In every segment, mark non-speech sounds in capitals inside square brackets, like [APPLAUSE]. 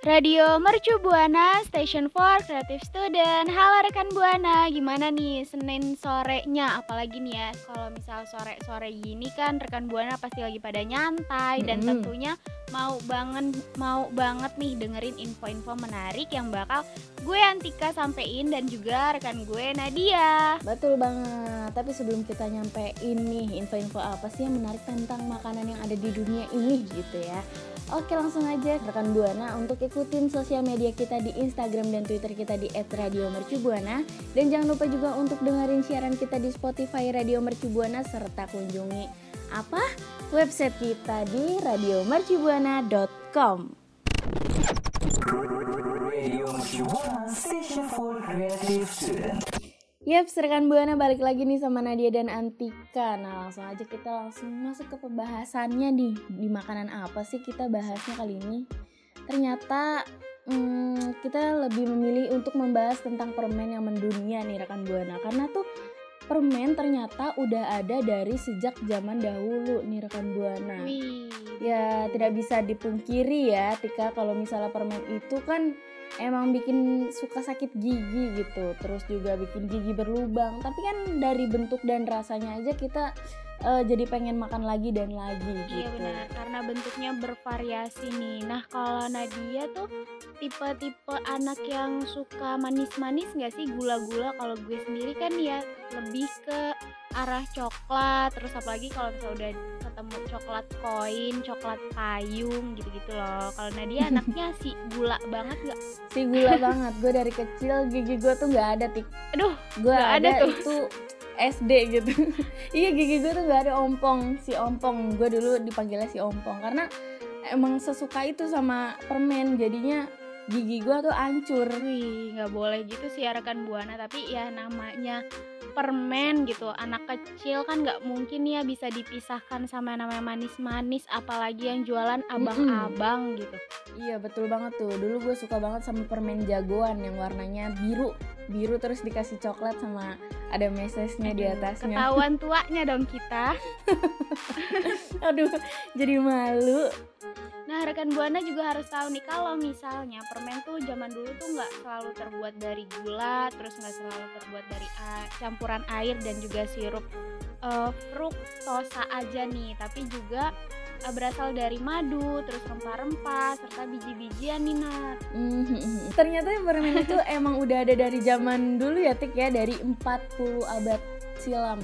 Radio Mercu Buana, Station for Creative Student. Halo rekan Buana, gimana nih Senin sorenya? Apalagi nih ya, kalau misal sore-sore gini kan rekan Buana pasti lagi pada nyantai dan tentunya mau banget mau banget nih dengerin info-info menarik yang bakal gue Antika sampein dan juga rekan gue Nadia. Betul banget. Tapi sebelum kita nyampein nih info-info apa sih yang menarik tentang makanan yang ada di dunia ini gitu ya. Oke langsung aja rekan Buana untuk ikutin sosial media kita di Instagram dan Twitter kita di @radiomercubuana dan jangan lupa juga untuk dengerin siaran kita di Spotify Radio Mercubuana serta kunjungi apa website kita di radiomercubuana.com. Yap, rekan Buana balik lagi nih sama Nadia dan Antika. Nah, langsung aja kita langsung masuk ke pembahasannya nih. Di makanan apa sih kita bahasnya kali ini? Ternyata hmm, kita lebih memilih untuk membahas tentang permen yang mendunia nih rekan Buana. Karena tuh permen ternyata udah ada dari sejak zaman dahulu nih rekan Buana. Wih, Ya, tidak bisa dipungkiri ya, Tika kalau misalnya permen itu kan emang bikin suka sakit gigi gitu. Terus juga bikin gigi berlubang. Tapi kan dari bentuk dan rasanya aja kita eh, jadi pengen makan lagi dan lagi gitu. Iya benar, karena bentuknya bervariasi nih. Nah kalau Nadia tuh tipe-tipe anak yang suka manis-manis nggak sih gula-gula? Kalau gue sendiri kan ya lebih ke arah coklat. Terus apalagi kalau misalnya udah ketemu coklat koin, coklat payung gitu-gitu loh. Kalau Nadia [LAUGHS] anaknya si gula banget nggak? Si gula banget. Gue dari kecil gigi gue tuh nggak ada tik. Aduh, Gue ada, ada tuh. itu SD gitu. [LAUGHS] iya gigi gue tuh nggak ada ompong. Si ompong. Gue dulu dipanggilnya si ompong karena emang sesuka itu sama permen. Jadinya gigi gue tuh hancur. Wih, nggak boleh gitu sih ya rekan buana. Tapi ya namanya permen gitu. Anak kecil kan nggak mungkin ya bisa dipisahkan sama yang namanya manis-manis. Apalagi yang jualan abang-abang gitu. Iya betul banget tuh. Dulu gue suka banget sama permen jagoan yang warnanya biru. Biru terus dikasih coklat sama ada mesesnya di atasnya. Ketahuan [LAUGHS] tuanya dong kita. Aduh, jadi malu. Nah, rekan buana juga harus tahu nih kalau misalnya permen tuh zaman dulu tuh nggak selalu terbuat dari gula, terus nggak selalu terbuat dari a- campuran air dan juga sirup eh, fruktosa aja nih, tapi juga eh, berasal dari madu, terus rempah-rempah serta biji-bijian nih Nat. Mhm. Ternyata permen itu [LAUGHS] emang udah ada dari zaman dulu ya Tik ya, dari 40 abad silam.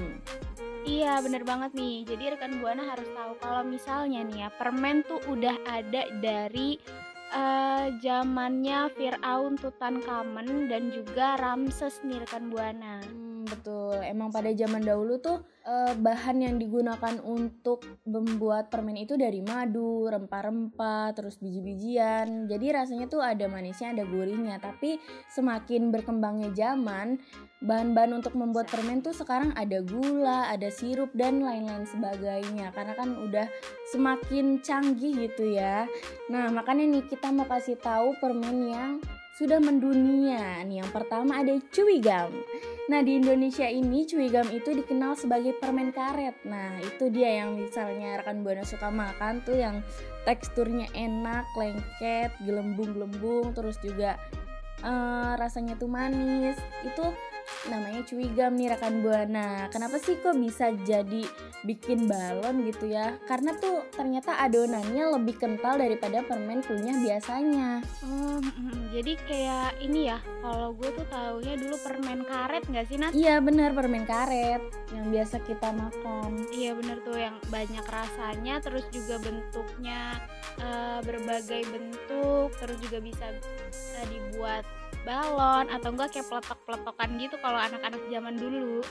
Iya bener banget nih. Jadi rekan Buana harus tahu kalau misalnya nih ya Permen tuh udah ada dari eh, zamannya Fir'aun, Tutankhamen dan juga Ramses nih rekan Buana betul. Emang pada zaman dahulu tuh eh, bahan yang digunakan untuk membuat permen itu dari madu, rempah-rempah, terus biji-bijian. Jadi rasanya tuh ada manisnya, ada gurihnya. Tapi semakin berkembangnya zaman, bahan-bahan untuk membuat permen tuh sekarang ada gula, ada sirup dan lain-lain sebagainya. Karena kan udah semakin canggih gitu ya. Nah, makanya nih kita mau kasih tahu permen yang sudah mendunia. Nih yang pertama ada chewing gum. Nah di Indonesia ini chewing gum itu dikenal sebagai permen karet. Nah itu dia yang misalnya rekan buana suka makan tuh yang teksturnya enak, lengket, gelembung-gelembung, terus juga eh, rasanya tuh manis. Itu namanya gum nih rekan buana. Kenapa sih kok bisa jadi bikin balon gitu ya? Karena tuh ternyata adonannya lebih kental daripada permen kunyah biasanya. Oh, mm, mm. jadi kayak ini ya Kalau gue tuh taunya dulu permen karet nggak sih Nat? Iya benar permen karet yang biasa kita makan. Iya bener tuh yang banyak rasanya terus juga bentuknya eh, berbagai bentuk terus juga bisa eh, dibuat balon atau enggak kayak peletok-peletokan gitu kalau anak-anak zaman dulu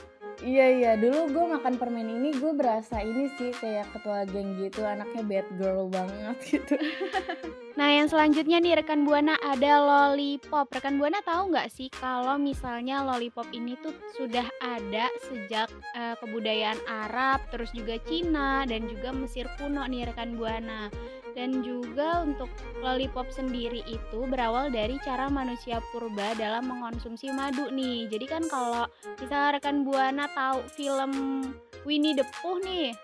Iya iya dulu gue makan permen ini gue berasa ini sih kayak ketua geng gitu anaknya bad girl banget [LAUGHS] gitu. Nah yang selanjutnya nih rekan buana ada lollipop. Rekan buana tahu nggak sih kalau misalnya lollipop ini tuh sudah ada sejak uh, kebudayaan Arab, terus juga Cina dan juga Mesir kuno nih rekan buana. Dan juga untuk lollipop sendiri itu berawal dari cara manusia purba dalam mengonsumsi madu nih. Jadi kan kalau misalnya rekan buana tahu film Winnie the Pooh nih,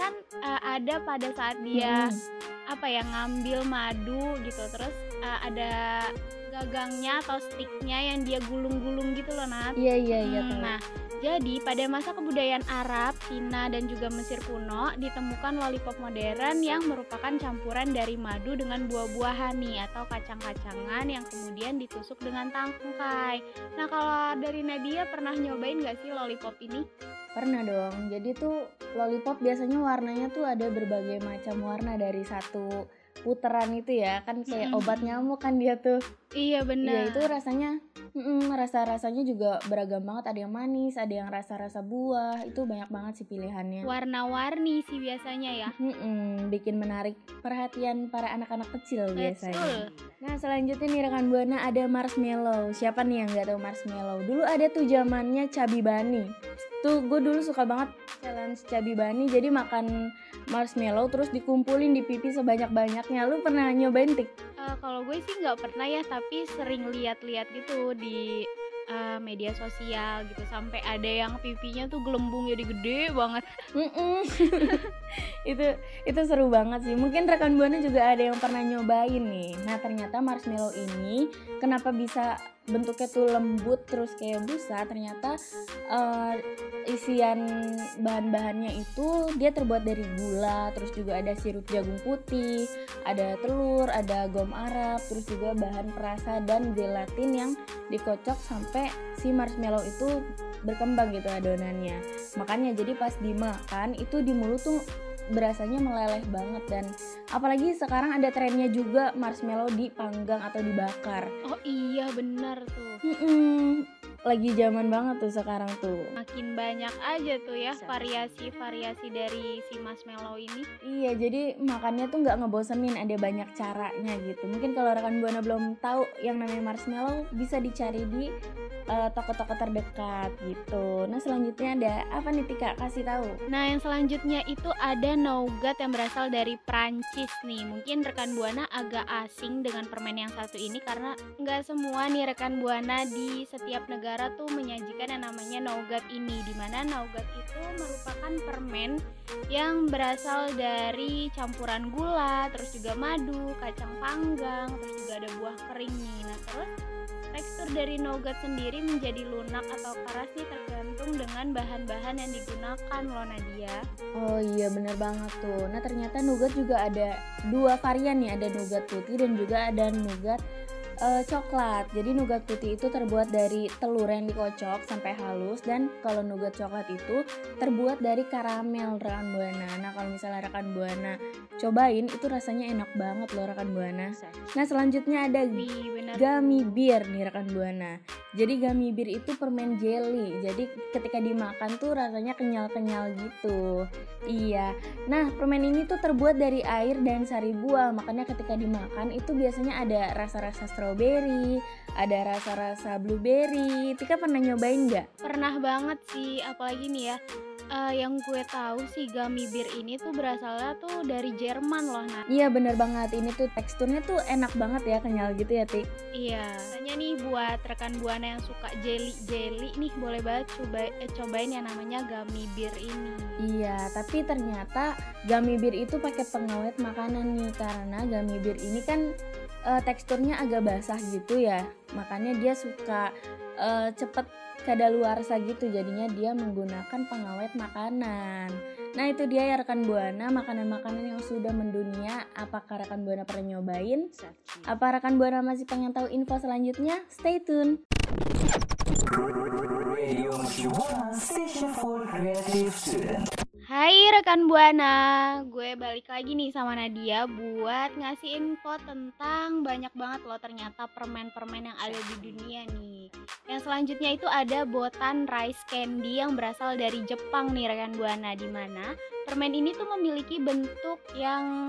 kan uh, ada pada saat dia hmm. apa ya ngambil madu gitu, terus uh, ada gagangnya atau sticknya yang dia gulung-gulung gitu loh Nat. Iya iya iya. Hmm, nah jadi, pada masa kebudayaan Arab, Cina, dan juga Mesir kuno, ditemukan lollipop modern yang merupakan campuran dari madu dengan buah-buahan nih atau kacang-kacangan yang kemudian ditusuk dengan tangkai. Nah, kalau dari Nadia pernah nyobain gak sih lollipop ini? Pernah dong. Jadi tuh lollipop biasanya warnanya tuh ada berbagai macam warna dari satu puteran itu ya kan kayak mm -hmm. obat nyamuk kan dia tuh. Iya benar. iya itu rasanya mm, rasa rasanya juga beragam banget. Ada yang manis ada yang rasa rasa buah. Itu banyak banget sih pilihannya. Warna-warni sih biasanya ya. Mm -mm, bikin menarik perhatian para anak-anak kecil Betul. biasanya. Nah selanjutnya nih rekan buana ada marshmallow. Siapa nih yang nggak tahu marshmallow? Dulu ada tuh zamannya cabi bani tuh gue dulu suka banget challenge cabi bani jadi makan marshmallow terus dikumpulin di pipi sebanyak-banyaknya. Lu pernah nyobain tik? Uh, kalau gue sih nggak pernah ya tapi sering lihat-lihat gitu di uh, media sosial gitu. Sampai ada yang pipinya tuh gelembung jadi gede banget. [LAUGHS] Itu itu seru banget sih. Mungkin rekan buana juga ada yang pernah nyobain nih. Nah ternyata marshmallow ini kenapa bisa bentuknya tuh lembut terus kayak busa ternyata uh, isian bahan-bahannya itu dia terbuat dari gula terus juga ada sirup jagung putih ada telur ada gom arab terus juga bahan perasa dan gelatin yang dikocok sampai si marshmallow itu berkembang gitu adonannya. Makanya jadi pas dimakan itu di mulut tuh berasanya meleleh banget dan apalagi sekarang ada trennya juga marshmallow dipanggang atau dibakar. Oh iya benar tuh. Mm-mm lagi zaman banget tuh sekarang tuh. Makin banyak aja tuh ya variasi-variasi dari si marshmallow ini. Iya, jadi makannya tuh nggak ngebosenin, ada banyak caranya gitu. Mungkin kalau rekan buana belum tahu yang namanya marshmallow, bisa dicari di uh, toko-toko terdekat gitu. Nah selanjutnya ada apa nih Tika kasih tahu? Nah yang selanjutnya itu ada nougat yang berasal dari Prancis nih. Mungkin rekan buana agak asing dengan permen yang satu ini karena nggak semua nih rekan buana di setiap negara negara tuh menyajikan yang namanya nougat ini di mana nougat itu merupakan permen yang berasal dari campuran gula terus juga madu kacang panggang terus juga ada buah kering nih. Nah terus tekstur dari nougat sendiri menjadi lunak atau keras nih tergantung dengan bahan-bahan yang digunakan loh Nadia. Oh iya bener banget tuh. Nah ternyata nougat juga ada dua varian nih. Ada nougat putih dan juga ada nougat uh, coklat. Jadi nougat putih itu terbuat dari telur yang dikocok sampai halus dan kalau nougat coklat itu terbuat dari karamel rekan buana. Nah kalau misalnya rekan buana cobain itu rasanya enak banget loh rekan buana. Nah selanjutnya ada gummy beer nih rekan buana. Jadi gummy beer itu permen jelly. Jadi ketika dimakan tuh rasanya kenyal-kenyal gitu. Iya. Nah permen ini tuh terbuat dari air dan sari buah. Makanya ketika dimakan itu biasanya ada rasa-rasa strawberry, ada rasa-rasa blueberry. Tika pernah nyobain nggak? Pernah banget sih, apalagi nih ya. Uh, yang gue tahu sih gummy beer ini tuh berasalnya tuh dari Jerman loh nah. Iya bener banget ini tuh teksturnya tuh enak banget ya kenyal gitu ya Tik. Iya. Tanya nih buat rekan buana yang suka jelly jelly nih boleh banget coba eh, cobain yang namanya gummy beer ini. Iya tapi ternyata gummy beer itu pakai pengawet makanan nih karena gummy beer ini kan uh, teksturnya agak basah gitu ya. Makanya dia suka uh, cepet kadaluarsa gitu. Jadinya dia menggunakan pengawet makanan. Nah itu dia ya rekan buana. Makanan-makanan yang sudah mendunia apakah rekan buana pernah nyobain? Apa rekan buana masih pengen tahu info selanjutnya? Stay tune Hai rekan Buana, gue balik lagi nih sama Nadia buat ngasih info tentang banyak banget loh ternyata permen-permen yang ada di dunia nih. Yang selanjutnya itu ada botan rice candy yang berasal dari Jepang nih rekan Buana di mana permen ini tuh memiliki bentuk yang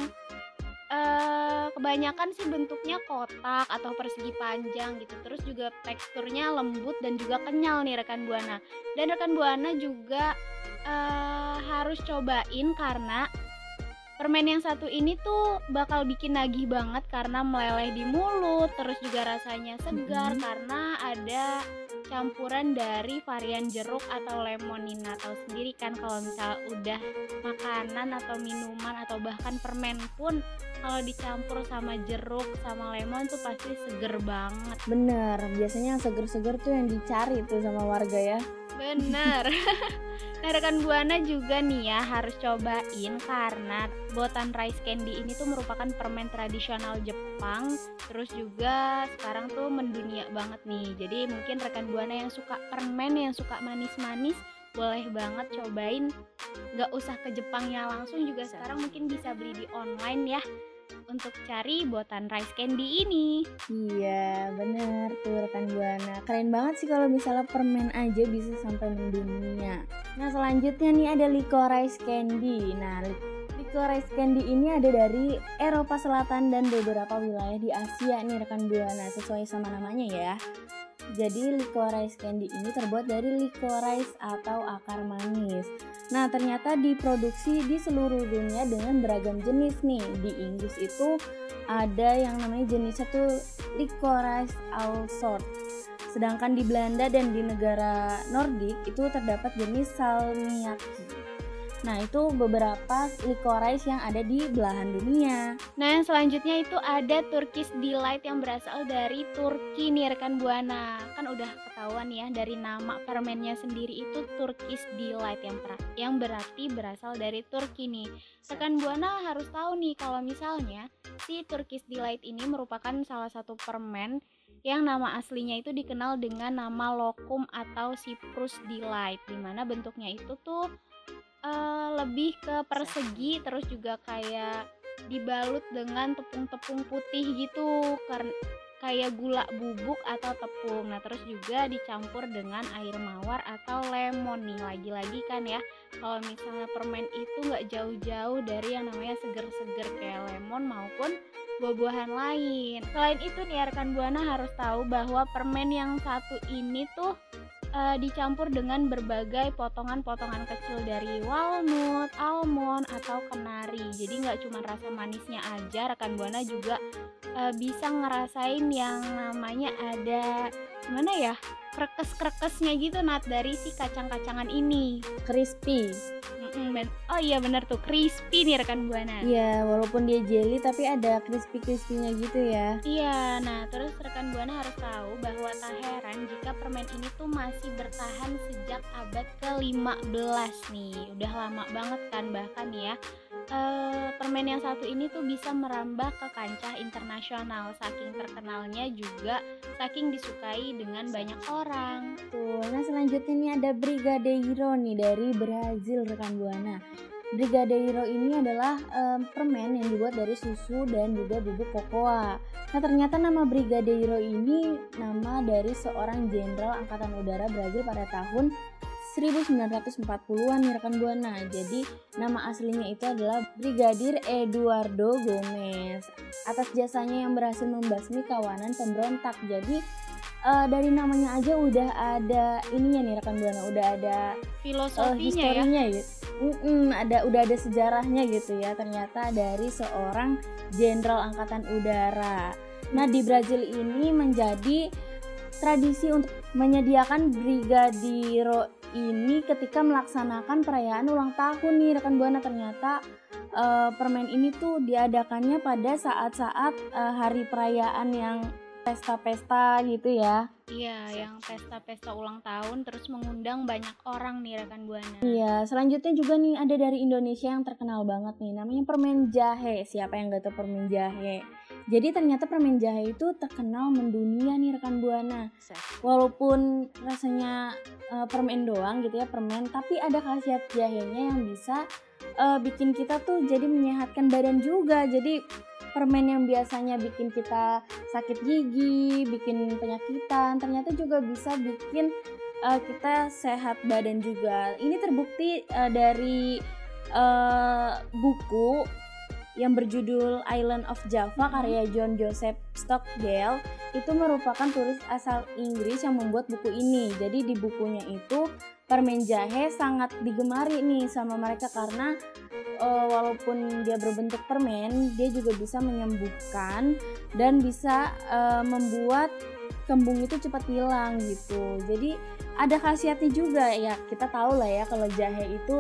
kebanyakan sih bentuknya kotak atau persegi panjang gitu. Terus juga teksturnya lembut dan juga kenyal nih rekan Buana. Dan rekan Buana juga eh harus cobain karena Permen yang satu ini tuh bakal bikin nagih banget karena meleleh di mulut, terus juga rasanya segar Mhm. karena ada campuran dari varian jeruk atau lemonina. Tahu sendiri kan kalau misal udah makanan atau minuman atau bahkan permen pun kalau dicampur sama jeruk sama lemon tuh pasti seger banget. Bener, biasanya yang seger-seger tuh yang dicari tuh sama warga ya. Bener. [LAUGHS] nah rekan buana juga nih ya harus cobain karena botan rice candy ini tuh merupakan permen tradisional Jepang. Terus juga sekarang tuh mendunia banget nih. Jadi mungkin rekan buana yang suka permen yang suka manis-manis boleh banget cobain. Gak usah ke Jepangnya langsung juga sekarang mungkin bisa beli di online ya untuk cari botan rice candy ini. Iya, bener tuh rekan Buana. Keren banget sih kalau misalnya permen aja bisa sampai mendunia. Nah, selanjutnya nih ada licorice candy. Nah, li- licorice candy ini ada dari Eropa Selatan dan beberapa wilayah di Asia nih rekan Buana, sesuai sama namanya ya. Jadi licorice candy ini terbuat dari licorice atau akar manis. Nah, ternyata diproduksi di seluruh dunia dengan beragam jenis nih. Di Inggris itu ada yang namanya jenisnya tuh licorice sort. Sedangkan di Belanda dan di negara Nordik itu terdapat jenis salmiakki. Nah, itu beberapa licorice yang ada di belahan dunia. Nah, yang selanjutnya itu ada Turkish Delight yang berasal dari Turki nih rekan Buana. Kan udah ketahuan ya dari nama permennya sendiri itu Turkish Delight yang yang berarti berasal dari Turki nih. Rekan Buana harus tahu nih kalau misalnya si Turkish Delight ini merupakan salah satu permen yang nama aslinya itu dikenal dengan nama lokum atau Cyprus Delight di mana bentuknya itu tuh eh, lebih ke persegi terus juga kayak dibalut dengan tepung-tepung putih gitu karena kayak gula bubuk atau tepung. Nah, terus juga dicampur dengan air mawar atau lemon nih. Lagi-lagi kan ya, kalau misalnya permen itu nggak jauh-jauh dari yang namanya seger-seger kayak lemon maupun buah-buahan lain. Selain itu nih rekan Buana harus tahu bahwa permen yang satu ini tuh eh, dicampur dengan berbagai potongan-potongan kecil dari walnut, almond atau kenari. Jadi nggak cuma rasa manisnya aja, rekan buana juga eh, bisa ngerasain yang namanya ada gimana ya krekes-krekesnya gitu nat dari si kacang-kacangan ini. Crispy. Oh iya bener tuh crispy nih rekan buana. Iya, walaupun dia jelly tapi ada crispy-crispy-nya gitu ya. Iya, nah terus rekan Buana harus tahu bahwa tak heran jika permen ini tuh masih bertahan sejak abad ke-15 nih. Udah lama banget kan bahkan ya. Eh, permen yang satu ini tuh bisa merambah ke kancah internasional saking terkenalnya juga saking disukai dengan banyak orang. Tuh, nah selanjutnya nih ada Brigadeiro nih dari Brazil rekan Buana. Brigadeiro ini adalah em, permen yang dibuat dari susu dan juga bubuk kokoa. Nah ternyata nama Brigadeiro ini nama dari seorang jenderal angkatan udara Brazil pada tahun 1940-an nih rekan Buana. Jadi nama aslinya itu adalah Brigadir Eduardo Gomez. Atas jasanya yang berhasil membasmi kawanan pemberontak. Jadi eh, dari namanya aja udah ada ininya nih rekan buana udah ada eh, Filosofinya ya. historinya ya Mm-mm, ada udah ada sejarahnya gitu ya ternyata dari seorang jenderal angkatan udara nah di Brazil ini menjadi tradisi untuk menyediakan brigadiro ini ketika melaksanakan perayaan ulang tahun nih rekan buana. Ternyata eh, permen ini tuh diadakannya pada saat-saat eh, hari perayaan yang pesta-pesta gitu ya Iya, yang pesta-pesta ulang tahun terus mengundang banyak orang nih rekan Buana. Iya, selanjutnya juga nih ada dari Indonesia yang terkenal banget nih, namanya permen jahe. Siapa yang gak tahu permen jahe? Jadi ternyata permen jahe itu terkenal mendunia nih rekan buana. Walaupun rasanya uh, permen doang gitu ya permen, tapi ada khasiat jahenya yang bisa uh, bikin kita tuh jadi menyehatkan badan juga. Jadi permen yang biasanya bikin kita sakit gigi, bikin penyakitan, ternyata juga bisa bikin uh, kita sehat badan juga. Ini terbukti uh, dari uh, buku yang berjudul Island of Java karya John Joseph Stockdale itu merupakan tulis asal Inggris yang membuat buku ini. Jadi di bukunya itu permen jahe sangat digemari nih sama mereka karena uh, walaupun dia berbentuk permen, dia juga bisa menyembuhkan dan bisa uh, membuat kembung itu cepat hilang gitu. Jadi ada khasiatnya juga ya. Kita tahu lah ya kalau jahe itu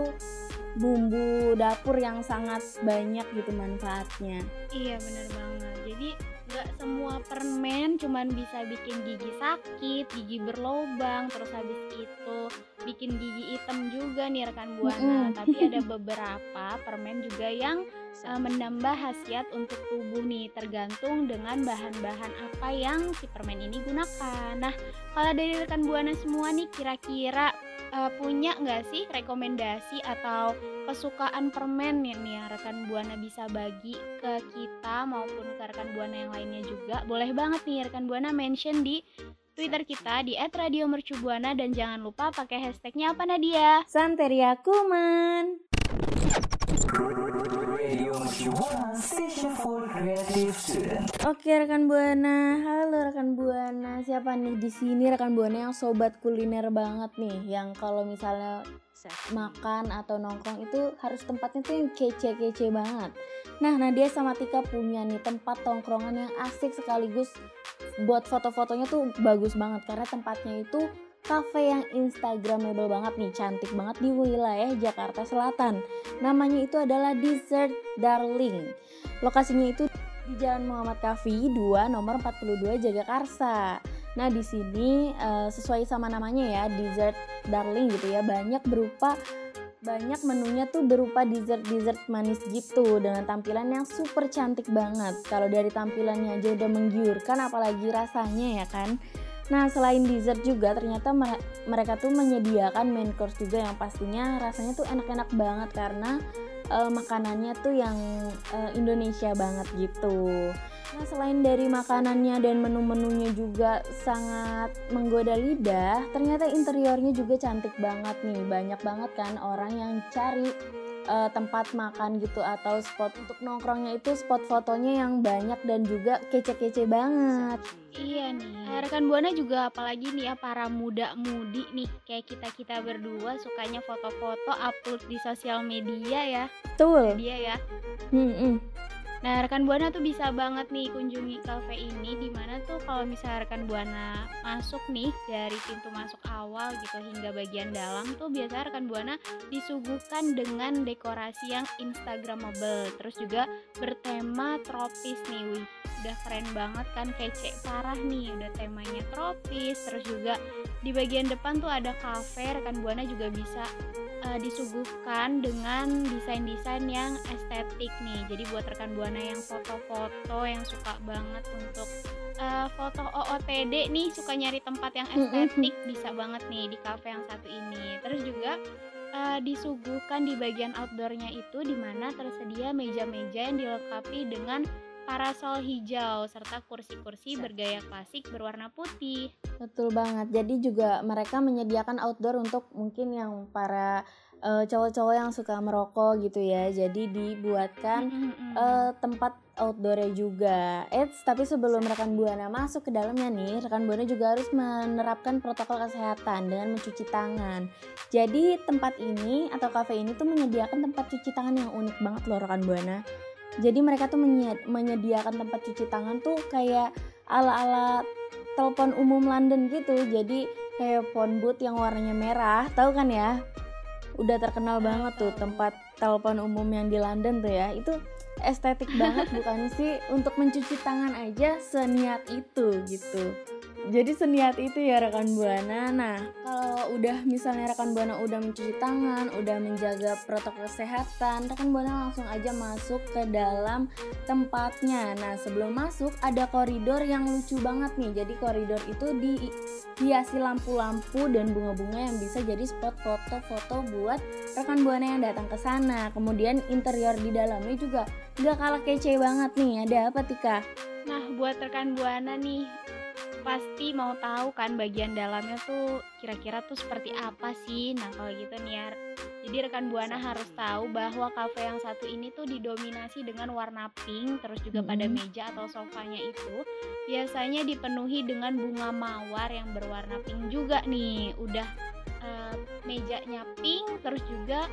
bumbu dapur yang sangat banyak gitu manfaatnya. Iya bener banget. Jadi nggak semua permen cuman bisa bikin gigi sakit, gigi berlobang, terus habis itu bikin gigi hitam juga nih rekan buana. Mm. Tapi ada [LAUGHS] beberapa permen juga yang uh, menambah khasiat untuk tubuh nih, tergantung dengan bahan-bahan apa yang si permen ini gunakan. Nah, kalau dari rekan buana semua nih kira-kira uh, punya nggak sih rekomendasi atau kesukaan permen nih, nih yang rekan buana bisa bagi ke kita maupun ke rekan buana yang lainnya juga boleh banget nih rekan buana mention di Twitter kita di @radiomercubuana dan jangan lupa pakai hashtagnya apa Nadia? Santeria Kuman. Oke rekan buana, halo rekan buana. Siapa nih di sini rekan buana yang sobat kuliner banget nih, yang kalau misalnya makan atau nongkrong itu harus tempatnya tuh yang kece-kece banget. Nah, Nadia sama Tika punya nih tempat tongkrongan yang asik sekaligus buat foto-fotonya tuh bagus banget karena tempatnya itu cafe yang instagramable banget nih, cantik banget di wilayah Jakarta Selatan. Namanya itu adalah Desert Darling. Lokasinya itu di Jalan Muhammad Kafi 2 nomor 42 Jagakarsa. Nah, di sini uh, sesuai sama namanya ya, Desert Darling gitu ya, banyak berupa banyak menunya tuh berupa dessert-dessert manis gitu dengan tampilan yang super cantik banget. Kalau dari tampilannya aja udah menggiurkan apalagi rasanya ya kan. Nah, selain dessert juga ternyata mereka tuh menyediakan main course juga yang pastinya rasanya tuh enak-enak banget karena uh, makanannya tuh yang uh, Indonesia banget gitu. Nah, selain dari makanannya dan menu-menunya juga sangat menggoda lidah, ternyata interiornya juga cantik banget nih. Banyak banget kan orang yang cari uh, tempat makan gitu atau spot untuk nongkrongnya itu spot fotonya yang banyak dan juga kece-kece banget. Iya nih, rekan buana juga apalagi nih ya para muda-mudi nih kayak kita kita berdua sukanya foto-foto upload di sosial media ya. Betul. Media ya. Hmm, hmm. Nah, rekan Buana tuh bisa banget nih kunjungi cafe ini di mana tuh kalau misalnya rekan Buana masuk nih dari pintu masuk awal gitu hingga bagian dalam tuh biasa rekan Buana disuguhkan dengan dekorasi yang instagramable terus juga bertema tropis nih. Wih, udah keren banget kan kece parah nih udah temanya tropis terus juga di bagian depan tuh ada cafe rekan Buana juga bisa uh, disuguhkan dengan desain-desain yang estetik nih. Jadi buat rekan buana yang foto-foto yang suka banget untuk uh, foto OOTD nih, suka nyari tempat yang estetik bisa banget nih di cafe yang satu ini. Terus juga uh, disuguhkan di bagian outdoornya itu di mana tersedia meja-meja yang dilengkapi dengan parasol hijau serta kursi-kursi bergaya klasik berwarna putih. Betul banget. Jadi juga mereka menyediakan outdoor untuk mungkin yang para uh, cowok-cowok yang suka merokok gitu ya. Jadi dibuatkan uh, tempat outdoornya juga. Eits, tapi sebelum rekan buana masuk ke dalamnya nih, rekan buana juga harus menerapkan protokol kesehatan dengan mencuci tangan. Jadi tempat ini atau kafe ini tuh menyediakan tempat cuci tangan yang unik banget loh rekan buana jadi mereka tuh menyediakan tempat cuci tangan tuh kayak ala-ala telepon umum London gitu jadi kayak phone booth yang warnanya merah tahu kan ya udah terkenal banget tuh tempat telepon umum yang di London tuh ya. Itu estetik banget [LAUGHS] bukan sih? Untuk mencuci tangan aja seniat itu gitu jadi seniat itu ya rekan buana. Nah, kalau udah misalnya rekan buana udah mencuci tangan, udah menjaga protokol kesehatan, rekan buana langsung aja masuk ke dalam tempatnya. Nah, sebelum masuk ada koridor yang lucu banget nih. Jadi koridor itu dihiasi lampu-lampu dan bunga-bunga yang bisa jadi spot foto-foto buat rekan buana yang datang ke sana. Kemudian interior di dalamnya juga gak kalah kece banget nih. Ada apa Tika? Nah, buat rekan buana nih, pasti mau tahu kan bagian dalamnya tuh kira-kira tuh seperti apa sih. Nah, kalau gitu nih ya. Jadi rekan Buana harus tahu bahwa kafe yang satu ini tuh didominasi dengan warna pink, terus juga hmm. pada meja atau sofanya itu biasanya dipenuhi dengan bunga mawar yang berwarna pink juga nih. Udah uh, mejanya pink, terus juga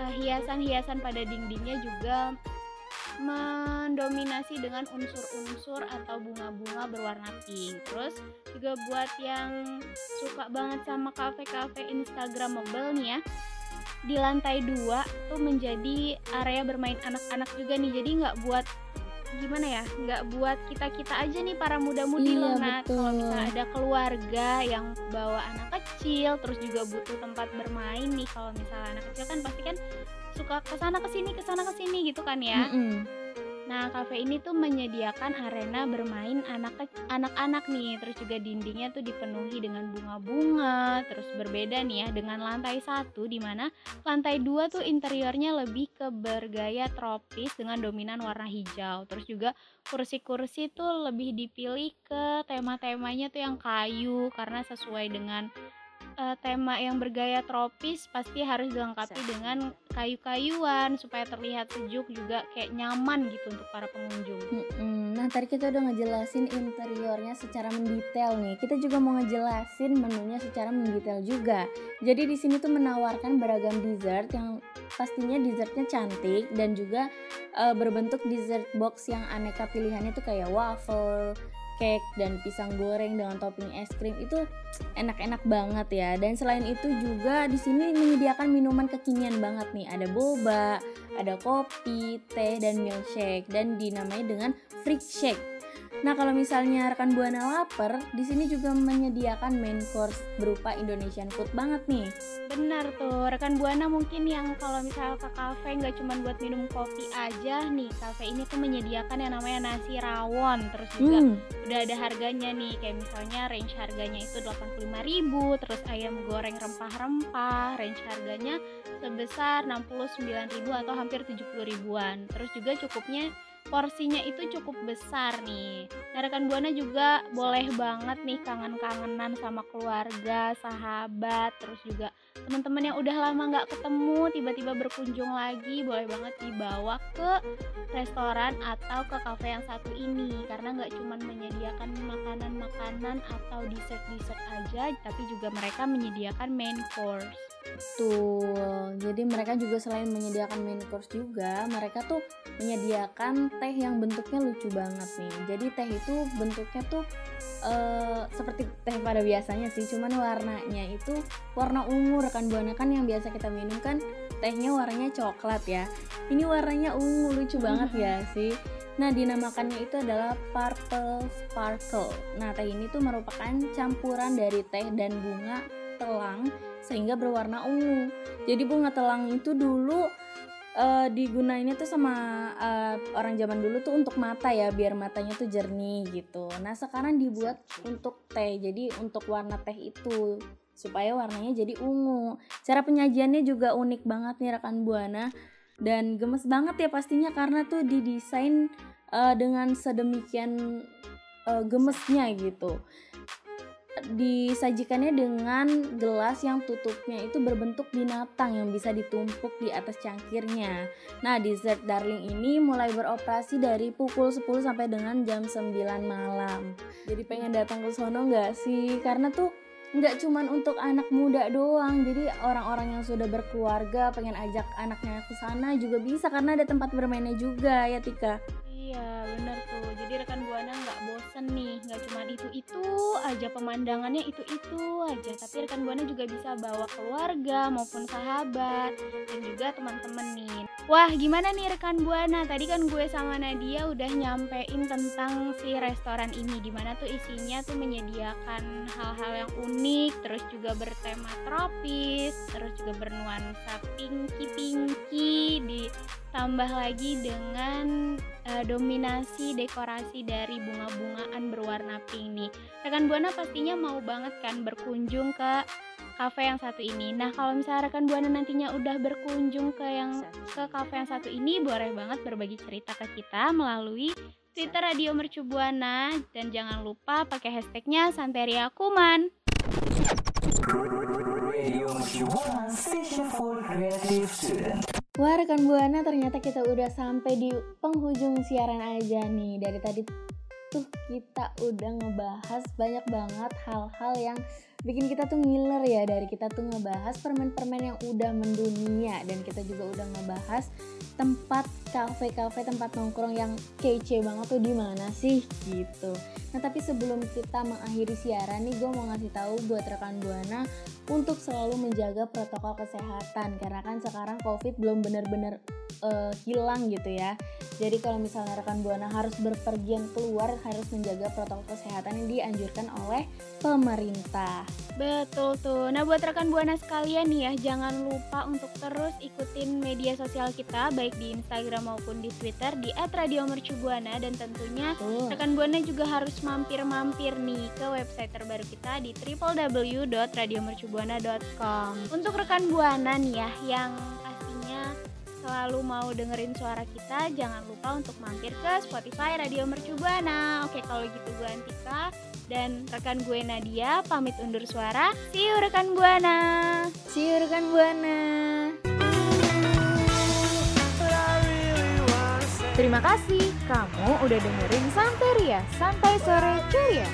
eh, hiasan-hiasan uh, pada dindingnya juga mendominasi dengan unsur-unsur atau bunga-bunga berwarna pink. Terus juga buat yang suka banget sama kafe-kafe Instagramable nih ya. Di lantai dua tuh menjadi area bermain anak-anak juga nih. Jadi nggak buat gimana ya nggak buat kita kita aja nih para muda-mudi iya, loh nah kalau misalnya ada keluarga yang bawa anak kecil terus juga butuh tempat bermain nih kalau misalnya anak kecil kan pasti kan suka ke sana ke sini ke sana ke sini gitu kan ya. Mm -mm. Nah, kafe ini tuh menyediakan arena bermain anak anak-anak nih, terus juga dindingnya tuh dipenuhi dengan bunga-bunga, terus berbeda nih ya dengan lantai satu di mana lantai dua tuh interiornya lebih ke bergaya tropis dengan dominan warna hijau, terus juga kursi-kursi tuh lebih dipilih ke tema-temanya tuh yang kayu karena sesuai dengan uh, tema yang bergaya tropis pasti harus dilengkapi dengan kayu-kayuan supaya terlihat sejuk juga kayak nyaman gitu untuk para pengunjung. Hmm, nah tadi kita udah ngejelasin interiornya secara mendetail nih. Kita juga mau ngejelasin menunya secara mendetail juga. Jadi di sini tuh menawarkan beragam dessert yang pastinya dessertnya cantik dan juga uh, berbentuk dessert box yang aneka pilihannya tuh kayak waffle, cake dan pisang goreng dengan topping es krim itu enak-enak banget ya. Dan selain itu juga di sini menyediakan minuman kekinian banget nih. Ada boba, ada kopi, teh dan milkshake dan dinamai dengan freak shake. Nah, kalau misalnya rekan Buana lapar, di sini juga menyediakan main course berupa Indonesian food banget nih. Benar tuh, rekan Buana mungkin yang kalau misalnya ke kafe nggak cuma buat minum kopi aja nih, kafe ini tuh menyediakan yang namanya nasi rawon, terus juga hmm. udah ada harganya nih, kayak misalnya range harganya itu 85.000, terus ayam goreng rempah-rempah, range harganya sebesar 69.000 atau hampir 70 ribuan. Terus juga cukupnya porsinya itu cukup besar nih. Nah, rekan Buana juga boleh banget nih kangen-kangenan sama keluarga, sahabat, terus juga teman-teman yang udah lama nggak ketemu tiba-tiba berkunjung lagi, boleh banget dibawa ke restoran atau ke kafe yang satu ini karena nggak cuma menyediakan makanan-makanan atau dessert-dessert aja, tapi juga mereka menyediakan main course. Betul. Jadi mereka juga selain menyediakan main course juga, mereka tuh menyediakan teh yang bentuknya lucu banget nih. Jadi teh itu bentuknya tuh uh, seperti teh pada biasanya sih, cuman warnanya itu warna ungu rekan buana kan yang biasa kita minum kan tehnya warnanya coklat ya. Ini warnanya ungu lucu banget ya sih. Nah, dinamakannya itu adalah Purple Sparkle. Nah, teh ini tuh merupakan campuran dari teh dan bunga telang sehingga berwarna ungu. Jadi bunga telang itu dulu uh, digunainnya tuh sama uh, orang zaman dulu tuh untuk mata ya, biar matanya tuh jernih gitu. Nah, sekarang dibuat untuk teh. Jadi untuk warna teh itu supaya warnanya jadi ungu. Cara penyajiannya juga unik banget nih rekan Buana dan gemes banget ya pastinya karena tuh didesain uh, dengan sedemikian uh, gemesnya gitu disajikannya dengan gelas yang tutupnya itu berbentuk binatang yang bisa ditumpuk di atas cangkirnya. Nah, dessert darling ini mulai beroperasi dari pukul 10 sampai dengan jam 9 malam. Jadi pengen datang ke sono nggak sih? Karena tuh nggak cuman untuk anak muda doang jadi orang-orang yang sudah berkeluarga pengen ajak anaknya ke sana juga bisa karena ada tempat bermainnya juga ya Tika iya bener tuh. Jadi rekan buana nggak bosen nih. Nggak cuma itu itu aja pemandangannya itu itu aja. Tapi rekan buana juga bisa bawa keluarga maupun sahabat dan juga teman-teman nih. Wah gimana nih rekan buana? Tadi kan gue sama Nadia udah nyampein tentang si restoran ini. Di mana tuh isinya tuh menyediakan hal-hal yang unik terus juga bertema tropis terus juga bernuansa pinky pinky ditambah lagi dengan uh, dominasi dekorasi dari bunga-bungaan berwarna pink nih. Rekan Buana pastinya mau banget kan berkunjung ke kafe yang satu ini. Nah, kalau misalnya rekan Buana nantinya udah berkunjung ke yang ke kafe yang satu ini, boleh banget berbagi cerita ke kita melalui Twitter Radio Mercu Buana dan jangan lupa pakai hashtagnya Santeria Kuman. Wah rekan Buana ternyata kita udah sampai di penghujung siaran aja nih. Dari tadi tuh kita udah ngebahas banyak banget hal-hal yang bikin kita tuh ngiler ya Dari kita tuh ngebahas permen-permen yang udah mendunia Dan kita juga udah ngebahas tempat kafe-kafe tempat nongkrong yang kece banget tuh di mana sih gitu. Nah tapi sebelum kita mengakhiri siaran nih gue mau ngasih tahu buat rekan buana untuk selalu menjaga protokol kesehatan karena kan sekarang covid belum benar-benar uh, hilang gitu ya. Jadi kalau misalnya rekan buana harus berpergian keluar harus menjaga protokol kesehatan yang dianjurkan oleh pemerintah. Betul tuh. Nah buat rekan buana sekalian nih ya jangan lupa untuk terus ikutin media sosial kita baik di Instagram maupun di Twitter di @radiomercubuana dan tentunya uh. rekan Buana juga harus mampir-mampir nih ke website terbaru kita di www.radiomercubuana.com. Untuk rekan Buana nih ya yang pastinya selalu mau dengerin suara kita, jangan lupa untuk mampir ke Spotify Radio Mercubuana. Oke, kalau gitu gue Antika dan rekan gue Nadia pamit undur suara. See you rekan Buana. See you rekan Buana. Terima kasih kamu udah dengerin Santeria, Santai Sore Ceria.